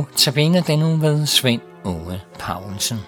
nu tabiner den uge ved Svend Ove Paulsen.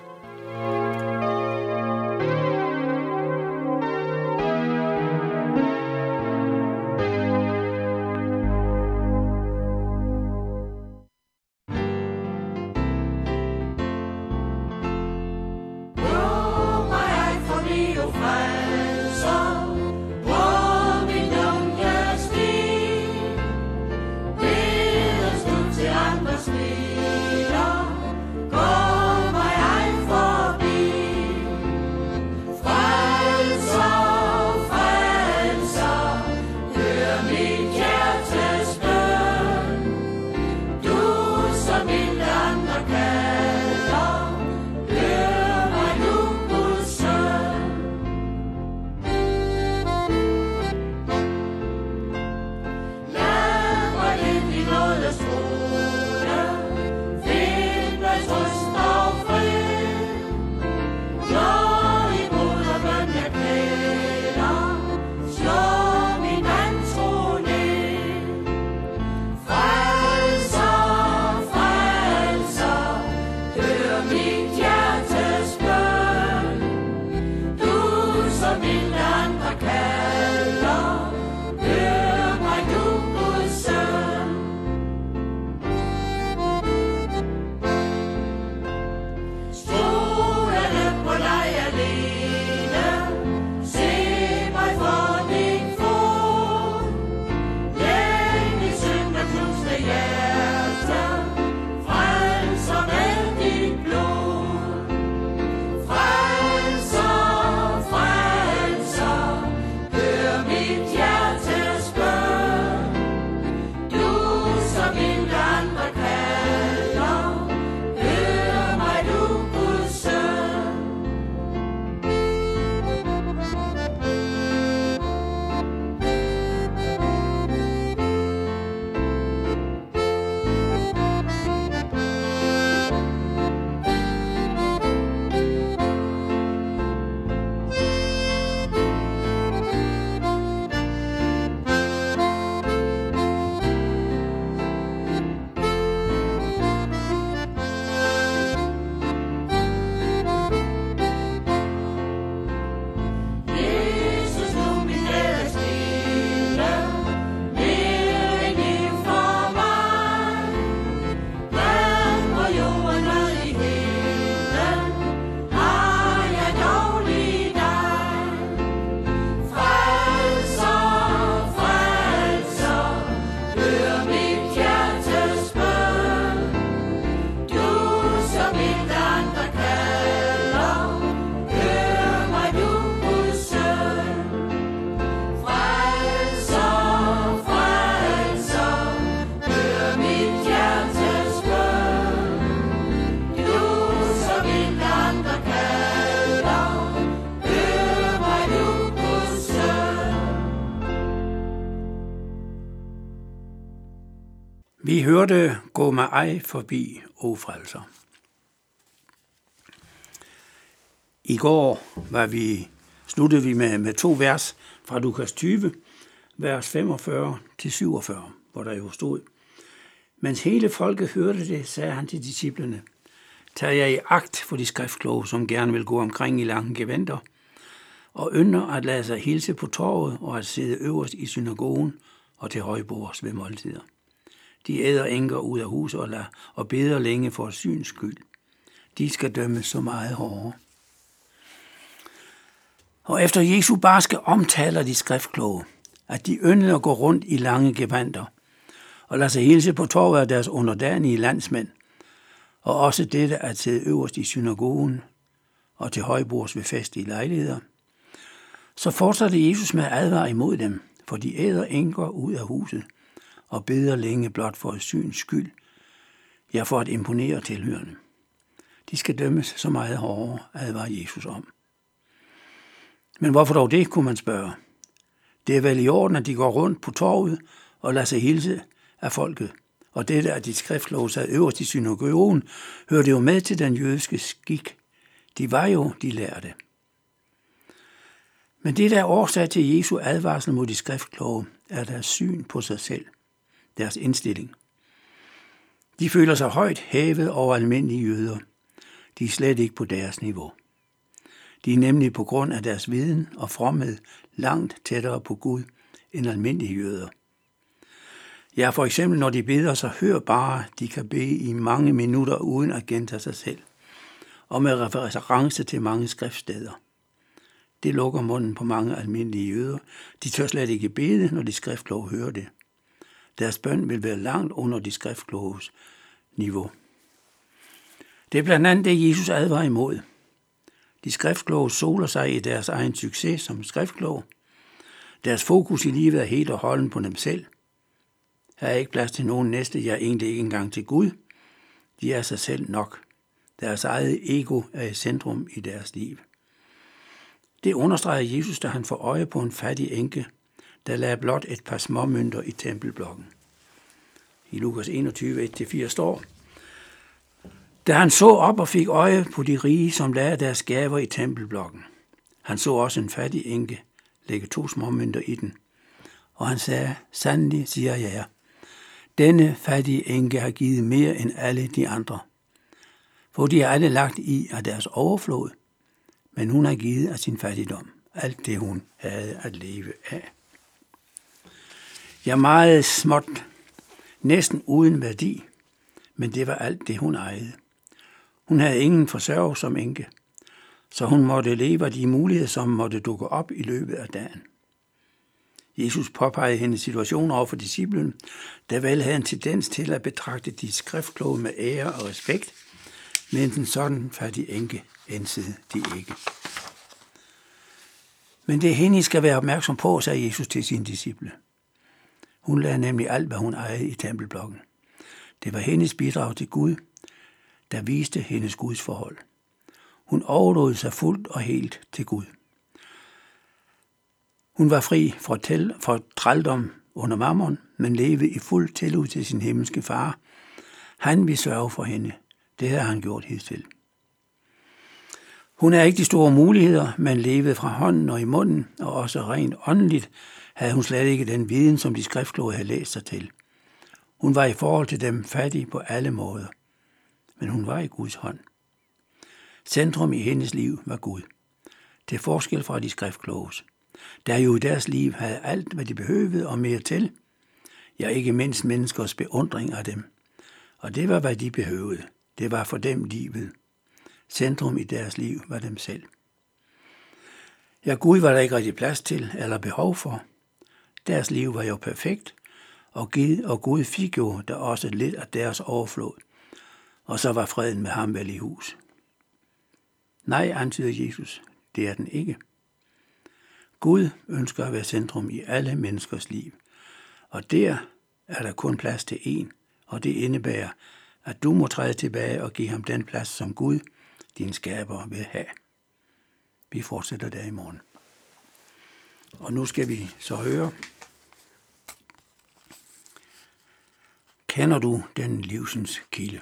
Vi hørte Gå mig ej forbi, o frelser. I går var vi, sluttede vi med, med to vers fra Lukas 20, vers 45 til 47, hvor der jo stod, Mens hele folket hørte det, sagde han til disciplene, Tag jeg i agt for de skriftkloge, som gerne vil gå omkring i lange geventer, og ynder at lade sig hilse på torvet og at sidde øverst i synagogen og til højbords ved måltider. De æder enker ud af hus og, lader, og beder længe for syns skyld. De skal dømmes så meget hårdere. Og efter Jesu barske omtaler de skriftkloge, at de yndede at gå rundt i lange gevanter, og lade sig hilse på torvet af deres underdanige landsmænd, og også dette at sidde øverst i synagogen og til højbords ved festlige lejligheder, så fortsatte Jesus med at advare imod dem, for de æder enker ud af huset, og beder længe blot for et syns skyld, ja for at imponere tilhørende. De skal dømmes så meget hårdere, advarer Jesus om. Men hvorfor dog det, kunne man spørge. Det er vel i orden, at de går rundt på torvet og lader sig hilse af folket. Og dette, at de skriftlov sad øverst i synagogen, hørte jo med til den jødiske skik. De var jo de lærte. Men det, der er årsag til Jesu advarsel mod de skriftkloge, er deres syn på sig selv – deres indstilling. De føler sig højt hævet over almindelige jøder. De er slet ikke på deres niveau. De er nemlig på grund af deres viden og fromhed langt tættere på Gud end almindelige jøder. Ja, for eksempel når de beder, så hør bare, de kan bede i mange minutter uden at gentage sig selv, og med reference til mange skriftsteder. Det lukker munden på mange almindelige jøder. De tør slet ikke bede, når de skriftlov hører det. Deres bøn vil være langt under de skriftkloges niveau. Det er blandt andet det, Jesus advarer imod. De skriftkloge soler sig i deres egen succes som skriftkloge. Deres fokus i livet er helt og holden på dem selv. Her er ikke plads til nogen næste, ja egentlig ikke engang til Gud. De er sig selv nok. Deres eget ego er i centrum i deres liv. Det understreger Jesus, da han får øje på en fattig enke, der lagde blot et par småmønter i tempelblokken. I Lukas 21, 1-4 står, Da han så op og fik øje på de rige, som lagde deres gaver i tempelblokken, han så også en fattig enke lægge to småmønter i den. Og han sagde, sandelig siger jeg jer, denne fattige enke har givet mere end alle de andre. For de har alle lagt i af deres overflod, men hun har givet af sin fattigdom alt det, hun havde at leve af. Ja, meget småt, næsten uden værdi, men det var alt det, hun ejede. Hun havde ingen forsørg som enke, så hun måtte leve af de muligheder, som måtte dukke op i løbet af dagen. Jesus påpegede hendes situation over for disciplen, der vel havde en tendens til at betragte de skriftkloge med ære og respekt, men en sådan fattig enke ansede de ikke. Men det er hende, I skal være opmærksom på, sagde Jesus til sine disciple. Hun lagde nemlig alt, hvad hun ejede i tempelblokken. Det var hendes bidrag til Gud, der viste hendes Guds forhold. Hun overlod sig fuldt og helt til Gud. Hun var fri fra, tel, fra trældom under mammon, men levede i fuld tillid til sin himmelske far. Han vil sørge for hende. Det havde han gjort hidtil. Hun er ikke de store muligheder, men levede fra hånden og i munden, og også rent åndeligt havde hun slet ikke den viden, som de skriftkloge havde læst sig til. Hun var i forhold til dem fattig på alle måder, men hun var i Guds hånd. Centrum i hendes liv var Gud. Til forskel fra de skriftkloges, der jo i deres liv havde alt, hvad de behøvede og mere til. Ja, ikke mindst menneskers beundring af dem. Og det var, hvad de behøvede. Det var for dem livet. Centrum i deres liv var dem selv. Ja, Gud var der ikke rigtig plads til eller behov for. Deres liv var jo perfekt, og Gud, og Gud fik jo der også lidt af deres overflod. Og så var freden med ham vel i hus. Nej, antyder Jesus, det er den ikke. Gud ønsker at være centrum i alle menneskers liv, og der er der kun plads til én, og det indebærer, at du må træde tilbage og give ham den plads, som Gud, din skaber, vil have. Vi fortsætter der i morgen. Og nu skal vi så høre. Kender du den livsens kilde?